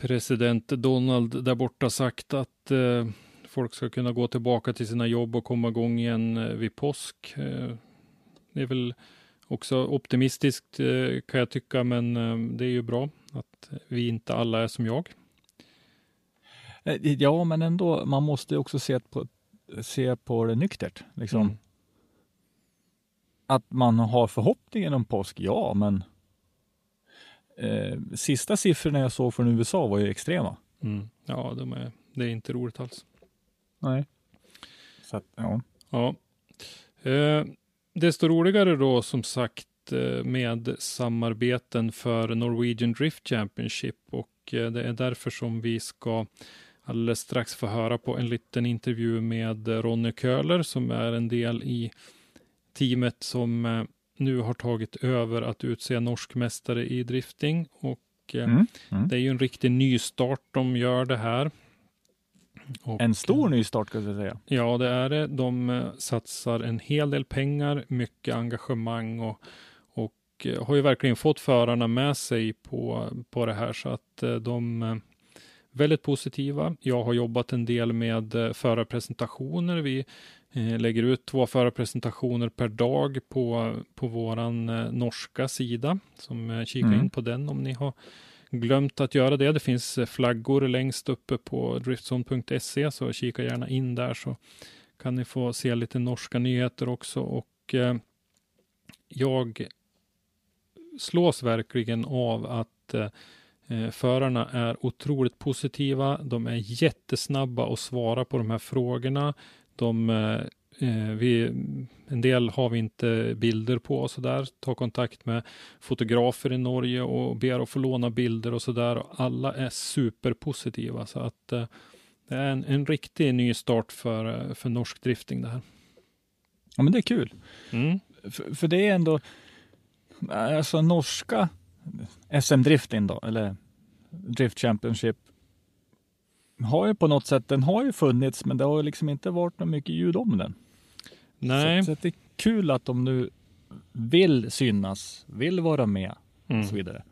president Donald där borta sagt att eh, folk ska kunna gå tillbaka till sina jobb och komma igång igen eh, vid påsk. Eh, det är väl också optimistiskt eh, kan jag tycka, men eh, det är ju bra att vi inte alla är som jag. Eh, Ja, men ändå, man måste också se på, se på det nyktert. Liksom. Mm. Att man har förhoppningen om påsk, ja, men eh, sista siffrorna jag såg från USA var ju extrema. Mm. Ja, de är, det är inte roligt alls. Nej. Så att, ja. Ja. Eh, desto roligare då som sagt eh, med samarbeten för Norwegian Drift Championship och eh, det är därför som vi ska alldeles strax få höra på en liten intervju med eh, Ronny Köhler som är en del i teamet som eh, nu har tagit över att utse norsk mästare i drifting och eh, Mm. Mm. det är ju en riktig nystart de gör det här. Och, En stor nystart ska jag säga. Ja, det är det. De eh, satsar en hel del pengar, mycket engagemang och, och eh, har ju verkligen fått förarna med sig på, på det här så att eh, de är väldigt positiva. Jag har jobbat en del med eh, förarpresentationer. Vi eh, lägger ut två förarpresentationer per dag på, på våran eh, norska sida. Som eh, kika Mm. in på den om ni har glömt att göra det. Det finns eh, flaggor längst uppe på driftzone.se så kika gärna in där så kan ni få se lite norska nyheter också och eh, jag slås verkligen av att eh, eh, förarna är otroligt positiva. De är jättesnabba att svara på de här frågorna. De eh, Eh, vi, en del har vi inte bilder på och så där. Ta kontakt med fotografer i Norge och ber att få låna bilder och så där. Alla är superpositiva så att eh, det är en, en riktig ny start för, eh, för norsk drifting det här. Ja, men det är kul. Mm. För, för det är ändå, alltså norska SM-drifting då, eller Drift Championship, har ju på något sätt, den har ju funnits, men det har liksom inte varit något mycket ljud om den. Nej. Så, så det är kul att de nu vill synas, vill vara med och Mm. så vidare.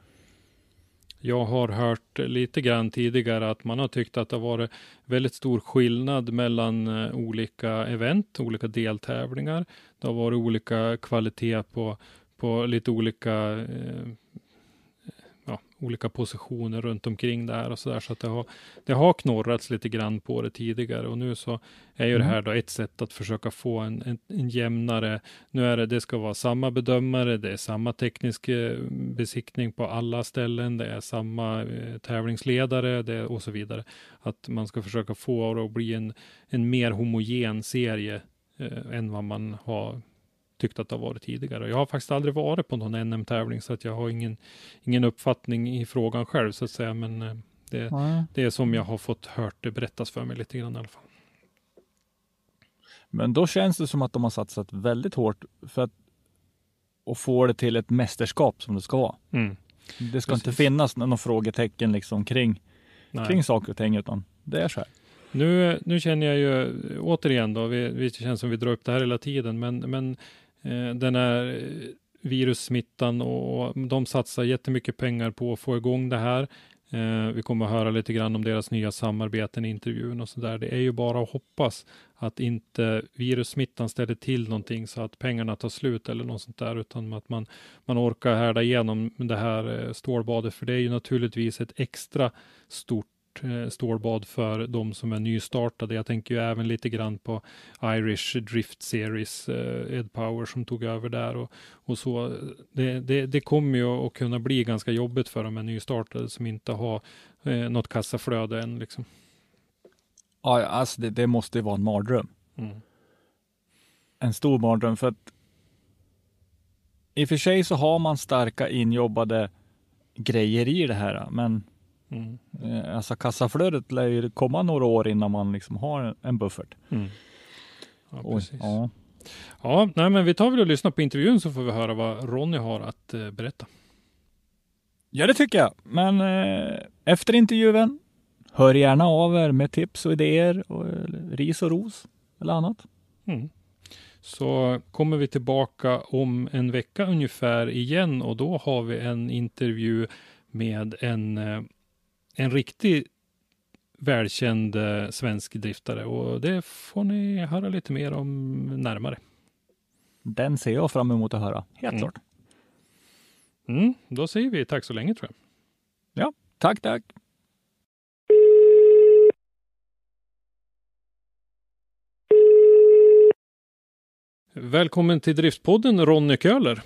Jag har hört lite grann tidigare att man har tyckt att det har varit väldigt stor skillnad mellan eh, olika event, olika deltävlingar. Det har varit olika kvalitet på, på lite olika, eh, ja, olika positioner runt omkring det här och så där. Så att det har, det har knorrats lite grann på det tidigare och nu så är ju det här då ett sätt att försöka få en, en, en jämnare nu är det, det ska vara samma bedömare, det är samma teknisk eh, besiktning på alla ställen, det är samma eh, tävlingsledare det, och så vidare. Att man ska försöka få det att bli en, en mer homogen serie eh, än vad man har tyckt att det har varit tidigare. Jag har faktiskt aldrig varit på någon NM-tävling så att jag har ingen, ingen uppfattning i frågan själv så att säga, men eh, det, det är som jag har fått hört det berättas för mig lite grann i alla fall. Men då känns det som att de har satsat väldigt hårt för att och få det till ett mästerskap som det ska vara. Mm. Det ska inte Precis. finnas några frågetecken liksom kring, Nej. kring saker och ting, utan det är så här. Nu, nu känner jag ju återigen då, vi, vi känns som vi drar upp det här hela tiden, men, men Eh, den här eh, virussmittan och de satsar jättemycket pengar på att få igång det här. Eh, vi kommer att höra lite grann om deras nya samarbeten i intervjun och så där. Det är ju bara att hoppas att inte virussmittan ställer till någonting så att pengarna tar slut eller något sånt där, utan att man, man orkar härda igenom det här stålbadet, för det är ju naturligtvis ett extra stort eh, stålbad för de som är nystartade. Jag tänker ju även lite grann på Irish Drift Series, eh, Ed Power som tog över där och, och så. Det, det, det kommer ju att kunna bli ganska jobbigt för de här nystartade som inte har eh, något kassaflöde än liksom. Ja, ja, alltså det, det måste ju vara en mardröm. Mm. En stor mardröm för att i och för sig så har man starka injobbade grejer i det här, men Mm. alltså kassaflödet lär ju komma några år innan man liksom har en, buffert. Mm. Ja, precis. ja. Ja, nej, men vi tar väl och lyssnar på intervjun så får vi höra vad Ronny har att eh, berätta. Ja, det tycker jag. Men eh, efter intervjun, hör gärna av er med tips och idéer, och, ris och ros eller annat. Mm. Så kommer vi tillbaka om en vecka ungefär igen och då har vi en intervju med en, eh, en riktig välkänd eh, svensk driftare och det får ni höra lite mer om närmare. Den ser jag fram emot att höra, helt Mm. klart. Mm, då säger vi tack så länge tror jag. Ja, tack, tack. Välkommen till Driftpodden Ronny Köhler.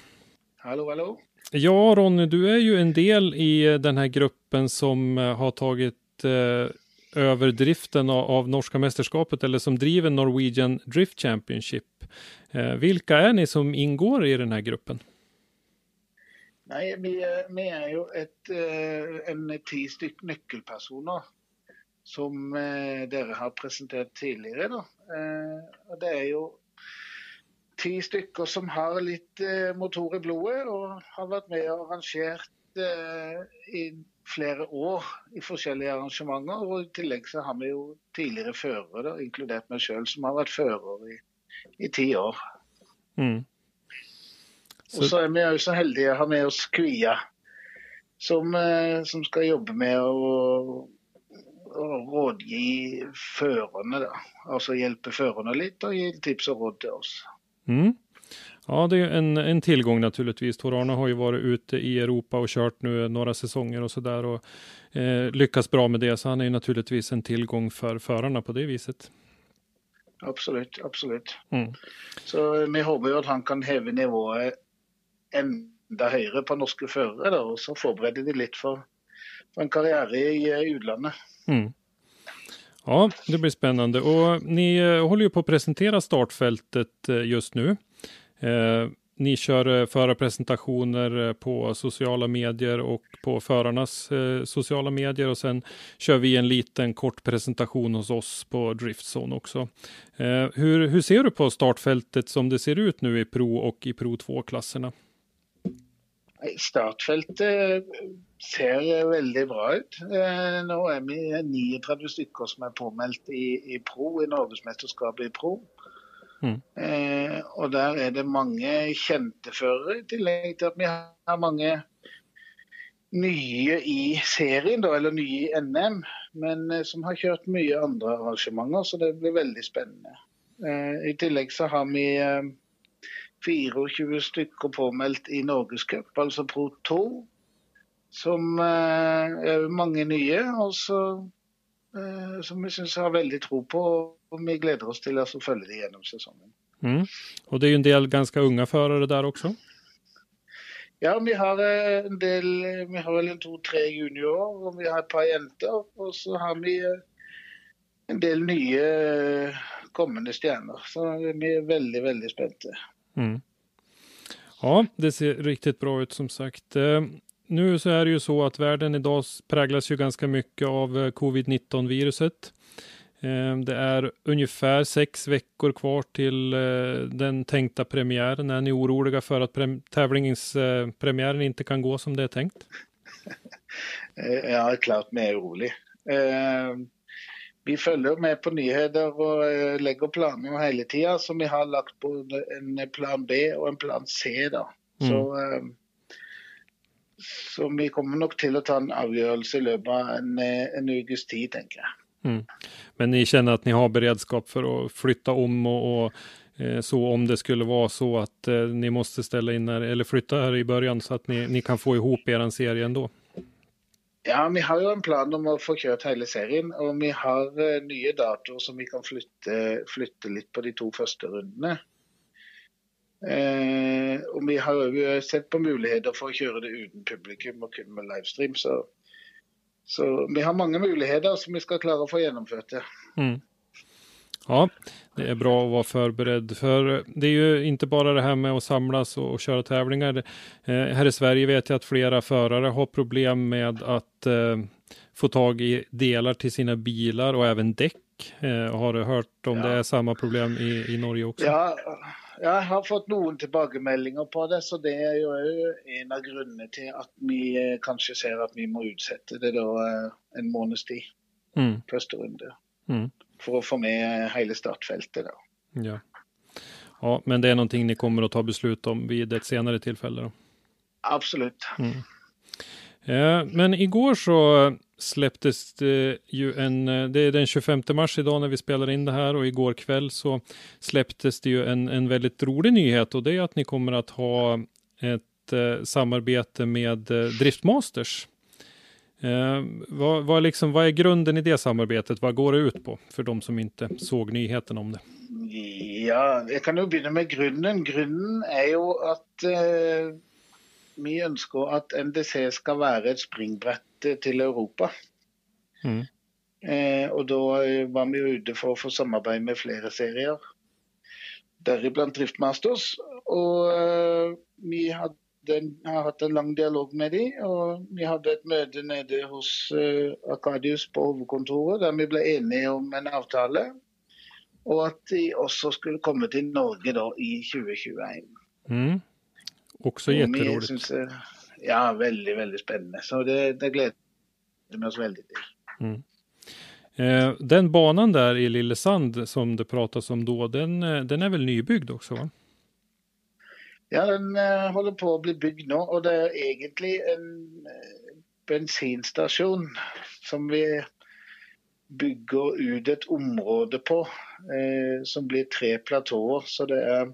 Hallå, hallå. Ja, Ronny, du är ju en del i eh, den här gruppen som eh, har tagit eh, över driften av, av norska mästerskapet eller som driver Norwegian Drift Championship. Eh, vilka är ni som ingår i den här gruppen? Nej, vi, är vi är ju ett, eh, en tio stycken nyckelpersoner som eh, dere har presenterat tidigare. Då. Eh, det är ju ti stykker som har litt eh, motor i blodet og har vært med og arrangert eh, i flere år i forskjellige arrangementer. Og i tillegg så har vi jo tidligere førere, da, inkludert meg sjøl, som har vært fører i, i ti år. Mm. Og så er vi jo så heldige å ha med oss Kvia, som, eh, som skal jobbe med å, å rådgi førerne. Da. Altså hjelpe førerne litt og gi tips och råd till oss. Mm. Ja, det är en, en tillgång naturligtvis. Tor-Arne har ju varit ute i Europa och kört nu några säsonger och sådär och eh, lyckats bra med det. Så han är ju naturligtvis en tillgång för förarna på det viset. Absolutt. absolutt. Mm. Så vi håper jo at han kan heve nivået enda høyere på norske førere, da, og så forbereder de litt for, for en karriere i eh, utlandet. Mm. Ja, det blir spännande. Och ni eh, håller ju på att presentera startfältet eh, just nu. Eh, ni kör eh, förarpresentationer på sociala medier och på förarnas eh, sociala medier och sen kör vi en liten kort presentation hos oss på Driftzone också. Eh, hur, hur ser du på startfältet som det ser ut nu i Pro och i Pro 2-klasserna? Startfältet? Ser veldig bra ut. Eh, Nå er vi 39 stykker som er påmeldt i, i pro, i Norgesmesterskapet i pro. Mm. Eh, og der er det mange kjente førere, i tillegg til at vi har mange nye i serien, da, eller nye i NM, men eh, som har kjørt mye andre arrangementer, så det blir veldig spennende. Eh, I tillegg så har vi eh, 24 stykker påmeldt i Norgescup, altså Pro 2. Som eh, er mange nye, og så, eh, som vi syns har veldig tro på. Og vi gleder oss til å følge dem gjennom sesongen. Mm. Och det är ju en del ganska unga förare där också. Ja, vi har eh, en del Vi har vel en to-tre juniorer, og vi har et par jenter. Og så har vi en del nye eh, kommende stjerner. Så vi er veldig, veldig spente. Mm. Ja, det ser riktigt bra ut som sagt. Eh, nu så är det ju så att världen idag präglas ju ganska mycket av eh, covid-19 viruset. Eh, det är ungefär sex veckor kvar till eh, den tänkta premiären. Är ni oroliga för att prem- tävlingspremiären inte kan gå som det är tänkt? Eh, Ja, klart vi er urolig. Eh, Vi følger med på nyheter og eh, legger planer hele tida, så vi har lagt på en plan B og en plan C. da. Så, eh, så vi kommer nok til å ta en avgjørelse i løpet av en, eh, en ukes tid, tenker jeg. Mm. Men ni känner att ni har beredskap för att flytta om och, och eh, så om det skulle vara så att eh, ni måste ställa in er, eller flytta här i början så att ni, ni kan få ihop er serie ändå. Ja, vi har jo en plan om å få kjørt hele serien, og vi har eh, nye datoer som vi kan flytte, flytte litt på de to første rundene. Eh, og vi har jo sett på muligheter for å kjøre det uten publikum og kun med livestream. Så, så vi har mange muligheter som vi skal klare å få gjennomført. Mm. Ja, det är bra att vara förberedd. För det är ju inte bara det här med att samlas och, och köra tävlingar. Eh, här i Sverige vet jag att flera förare har problem med att eh, få tag i delar till sina bilar och även däck. Eh, har du hört om Ja. det är samma problem i, i Norge också? Ja, jeg har fått noen tilbakemeldinger på det, så det er jo en av grunnene til at vi eh, kanskje ser at vi må utsette det da eh, en måneds tid. Mm. Første runde. Mm. For å få med hele startfeltet. da. Ja. ja, men det är någonting ni kommer att ta beslut om vid ett senare tillfälle? Då. Absolutt. Eh, Men igår så släpptes det ju en, eh, det är den 25 mars idag när vi spelar in det här och igår kväll så släpptes det ju en, en väldigt rolig nyhet och det är att ni kommer att ha ett eh, samarbete med eh, Driftmasters. Eh, vad, vad, liksom, vad är grunden i det samarbetet? Vad går det ut på för de som inte såg nyheten om det? Ja, jag kan ju börja med grunden. Grunden är ju att eh, vi önskar att NDC ska vara ett springbrett eh, til Europa. Mm. Eh, og da eh, var vi ute for å få samarbeid med flere serier, deriblant Driftmasters. Og eh, vi hadde en, har hatt en lang dialog med de, og vi hadde et møte nede hos eh, Arkadius på hovedkontoret der vi ble enige om en avtale. Og at de også skulle komme til Norge da i 2021. Mm. Också jätteroligt. Ja, veldig, veldig spennende. Så det, det gleder vi oss veldig til. Eh, den banan där i Lillesand som det pratas om då, den, eh, den är väl nybyggd också? Va? Ja, den eh, holder på å bli bygd nå, og det er egentlig en eh, bensinstasjon som vi bygger ut et område på, eh, som blir tre platåer. Så det er,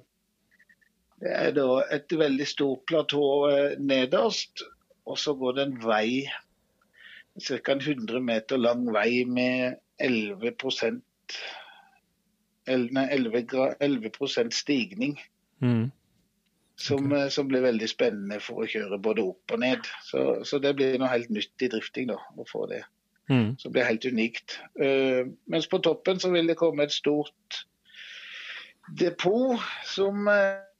det er da et veldig stort platå eh, nederst, og så går det en vei, ca. en 100 meter lang vei med 11 el- nei, 11, gra- 11 stigning. Mm. Som, eh, som blir veldig spennende for å kjøre både opp og ned. Så, så det blir noe helt nytt i drifting da, å få det. Mm. Så det blir helt unikt. Eh, mens på toppen så vil det komme et stort depot som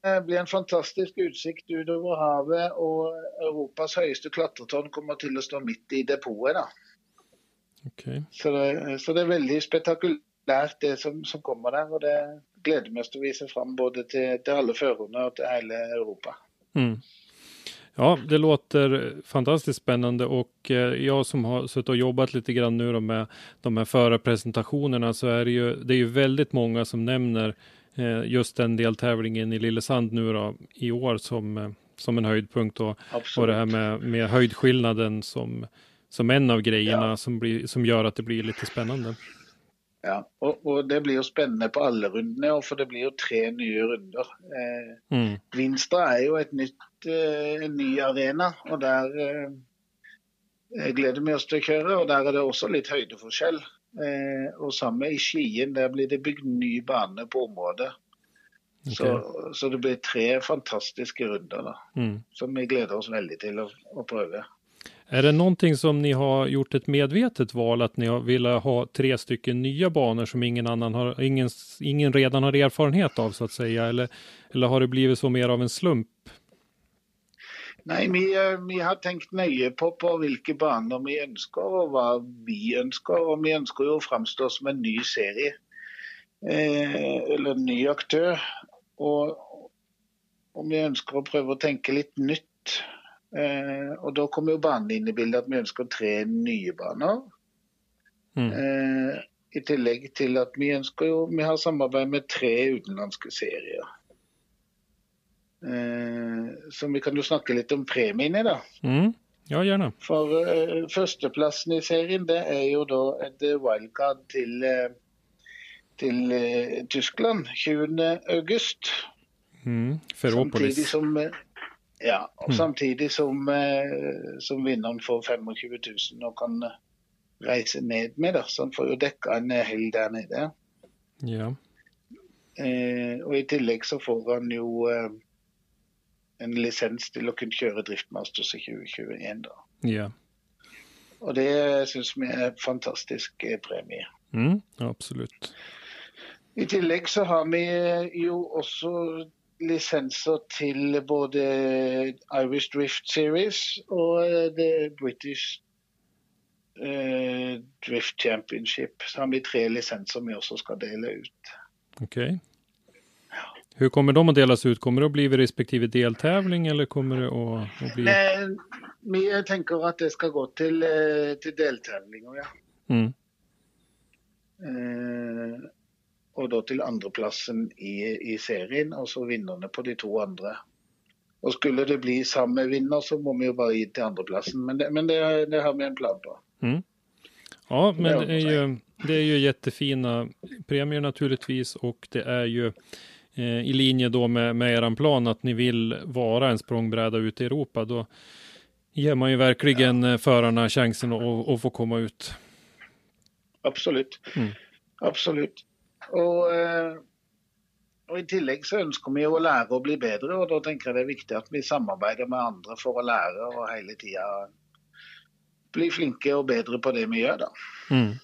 eh, blir en fantastisk utsikt utover havet. Og Europas høyeste klatretårn kommer til å stå midt i da. Okej. Så det, så det er veldig spektakulært det som, som kommer der. Og det gleder vi oss til å vise fram både til, til alle førerne og til hele Europa. Mm. Ja, det låter fantastiskt spännande och eh, jag som har suttit och jobbat lite grann nu med de här förarpresentationerna så är det ju, det är ju väldigt många som nämner just den deltävlingen i Lillesand nu då i år som, eh, som en höjdpunkt och, och det här med, med höjdskillnaden som, som en av grejerna Ja. som, blir, som gör att det blir lite spännande. Ja, og, og det blir jo spennende på alle rundene, for det blir jo tre nye runder. Eh, Mm. Vinstra er jo et nytt, eh, en ny arena, og der eh, gleder vi oss til å kjøre. Og der er det også litt høydeforskjell. Eh, og samme i Skien, der blir det bygd ny bane på området. Så, så det blir tre fantastiske runder da, Mm. som vi gleder oss veldig til å, å prøve. Är det någonting som ni har gjort ett medvetet val att ni har velat ha tre stycken nya banor som ingen annan har, ingen, ingen redan har erfarenhet av så att säga? Eller, eller har det blivit så mer av en slump? Nei, vi, eh, vi har tenkt nøye på, på hvilke baner vi ønsker, og hva vi ønsker. Og vi ønsker jo å framstå som en ny serie, eh, eller en ny aktør. Og, og vi ønsker å prøve å tenke litt nytt. Eh, og da kommer jo banen inn i bildet at vi ønsker tre nye baner. Mm. Eh, I tillegg til at vi ønsker jo Vi har samarbeid med tre utenlandske serier. Eh, så vi kan jo snakke litt om premiene, da. Mm. Ja, gärna. For eh, førsteplassen i serien det er jo da et wildcard til, eh, til eh, Tyskland 20. august. Mm. Samtidig Ferropolis. som, eh, ja, Mm. samtidig som, som vinneren får 25 000 og kan reise ned med. Da. Så han får jo dekka en helg der nede. Ja. Og i tillegg så får han jo en lisens til å kunne kjøre Driftmasters i 2021. da. Ja. Og det syns vi er fantastisk eh, premie. Mm. Absolut. I tillegg så har vi jo også lisenser til både Irish Drift Series og eh, The British eh, Drift Championship. Så har vi tre lisenser vi også skal dele ut. Okej. Hur kommer de att delas ut? Kommer det att bli vid respektive deltävling eller kommer det att, att bli? Nej, men jag tänker att det ska gå till, eh, till deltävlingar, ja. Mm. Eh, och då till andraplatsen i, i serien och så vinnarna på de två andra. Och skulle det bli samma vinnare så måste vi ju bara in till andraplatsen. Men det, men det, det har vi en plan på. Mm. Ja, men Det är, ju, det är ju jättefina premier naturligtvis och det är ju i linje då med, med eran plan att ni vill vara en språngbräda ute i Europa. Då ger man ju verkligen ja. förarna chansen att, att få komma ut. Absolut. Mm. Absolut. Och, eh, och i tillägg så önskar vi att lära och bli bättre och då tänker jag det är viktigt att vi samarbetar med andra för att lära och hela tiden bli flinke och bättre på det vi gör då. Mm.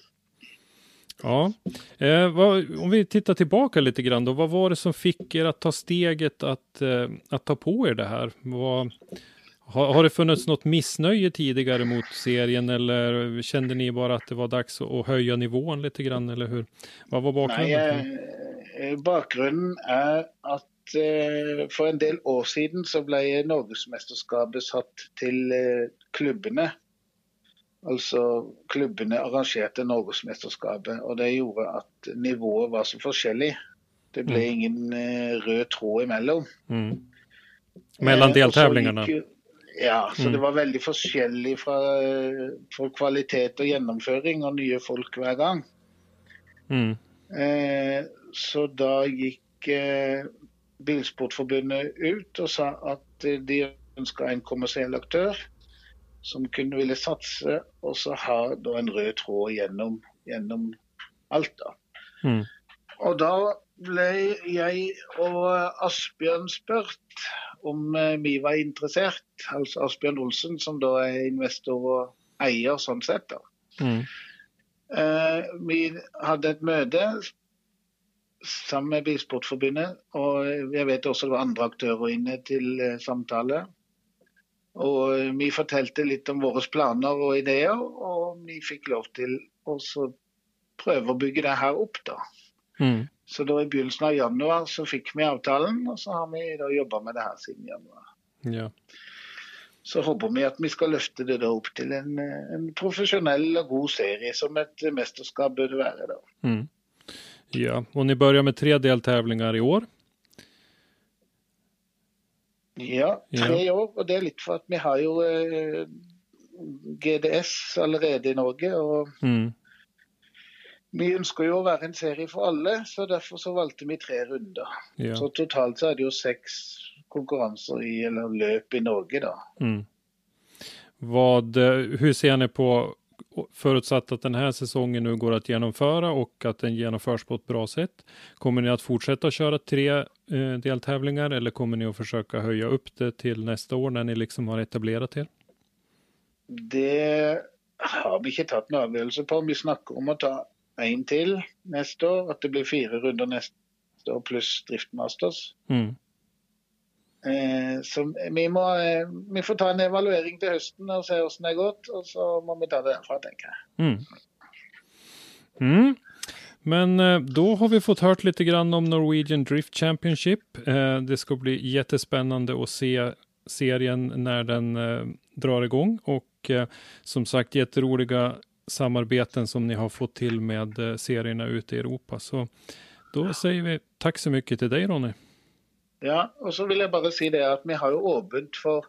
Ja, eh, vad, om vi tittar tillbaka lite grann då, vad var det som fick er att ta steget att, eh, att ta på er det här? Vad, har, har det funnits något missnöje tidigare mot serien eller kände ni bara att det var dags att, att höja nivån lite grann eller hur? Vad var bakgrunden? Nej, eh, eh bakgrunden är att eh, för en del år sedan så blev Norgesmästerskapet satt till eh, klubbarna Altså klubbene arrangerte Norgesmesterskapet, og det gjorde at nivået var så forskjellig. Det ble Mm. ingen eh, rød tråd imellom. Mm. Mellan Eh, deltävlingarna? Ja, så Mm. det var veldig forskjellig fra, eh, fra kvalitet og gjennomføring og nye folk hver gang. Mm. Eh, så da gikk eh, Bilsportforbundet ut og sa at de ønska en kommersiell aktør som kunne ville satse, og så ha da en rød tråd gjennom, gjennom alt. da. Mm. Og da ble jeg og Asbjørn spurt om eh, vi var interessert. Altså Asbjørn Olsen, som da er investor og eier sånn sett. da. Mm. Eh, vi hadde et møte sammen med Bilsportforbundet, og jeg vet også det var andre aktører inne til eh, samtale. Og eh, vi fortalte litt om våre planer og ideer, og vi fikk lov til å prøve å bygge det her opp, da. Mm. Så da i begynnelsen av januar så fikk vi avtalen, og så har vi da jobba med det her siden januar. Ja. Så håper vi at vi skal løfte det da opp til en, eh, en profesjonell og god serie, som et mesterskap burde være. da. Mm. ja, och ni börjar med tre deltävlingar i år. Ja, tre år. Og det er litt for at vi har jo eh, GDS allerede i Norge. Og Mm. vi ønsker jo å være en serie for alle, så derfor så valgte vi tre runder. Ja. Så totalt så er det jo seks konkurrenser i, eller løp i Norge, da. Mm. Vad, eh, hur ser ni på, förutsatt att den här säsongen nu går att genomföra och att den genomförs på ett bra sätt, kommer ni att fortsätta köra tre eh, deltävlingar eller kommer ni att försöka höja upp det till nästa år när ni liksom har etablerat er? Det har vi ikke tatt noen avgjørelse på. Vi snakker om å ta én til neste år. At det blir fire runder neste år pluss Driftmasters. Mm. Eh, så vi, må, eh, vi får ta en evaluering til høsten og se hvordan det har gått, og så må vi ta det derfra, tenker jeg. Mm. Mm. Men eh, då har vi fått hört lite grann om Norwegian Drift Championship. Det ska bli jättespännande att se serien när den drar igång och som sagt jätteroliga samarbeten som ni har fått till med serierna ute i Europa. Så då säger vi tack så mycket till dig Ronny. Ja, og så vil jeg bare si det at vi har jo åpent for,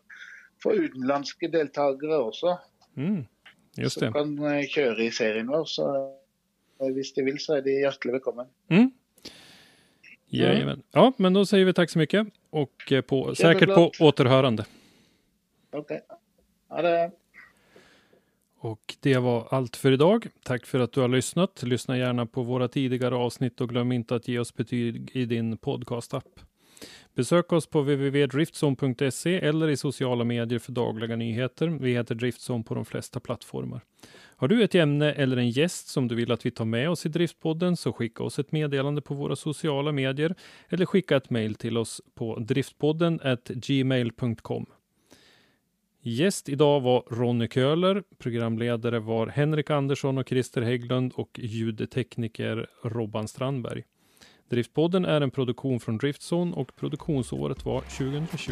for utenlandske deltakere også, Mm. Just som det. kan eh, kjøre i serien vår. Så eh, hvis de vil, så er de hjertelig velkommen. Mm. Jajamän. Ja, men då säger vi tack så mycket och eh, på, säkert på återhörande. OK. Ha det. Och det var allt för idag. Tack för att du har lyssnat. Lyssna gärna på våra tidigare avsnitt och glöm inte att ge oss betyg i din podcastapp. Besök oss på www.driftzone.se eller i sociala medier för dagliga nyheter. Vi heter Driftzone på de flesta plattformar. Har du ett ämne eller en gäst som du vill att vi tar med oss i Driftpodden så skicka oss ett meddelande på våra sociala medier eller skicka ett mejl till oss på driftpodden gmail.com. Gäst idag var Ronny Köhler, programledare var Henrik Andersson och Christer Hägglund och ljudtekniker Robban Strandberg. Driftpodden är en produktion från Driftzone och produktionsåret var 2020.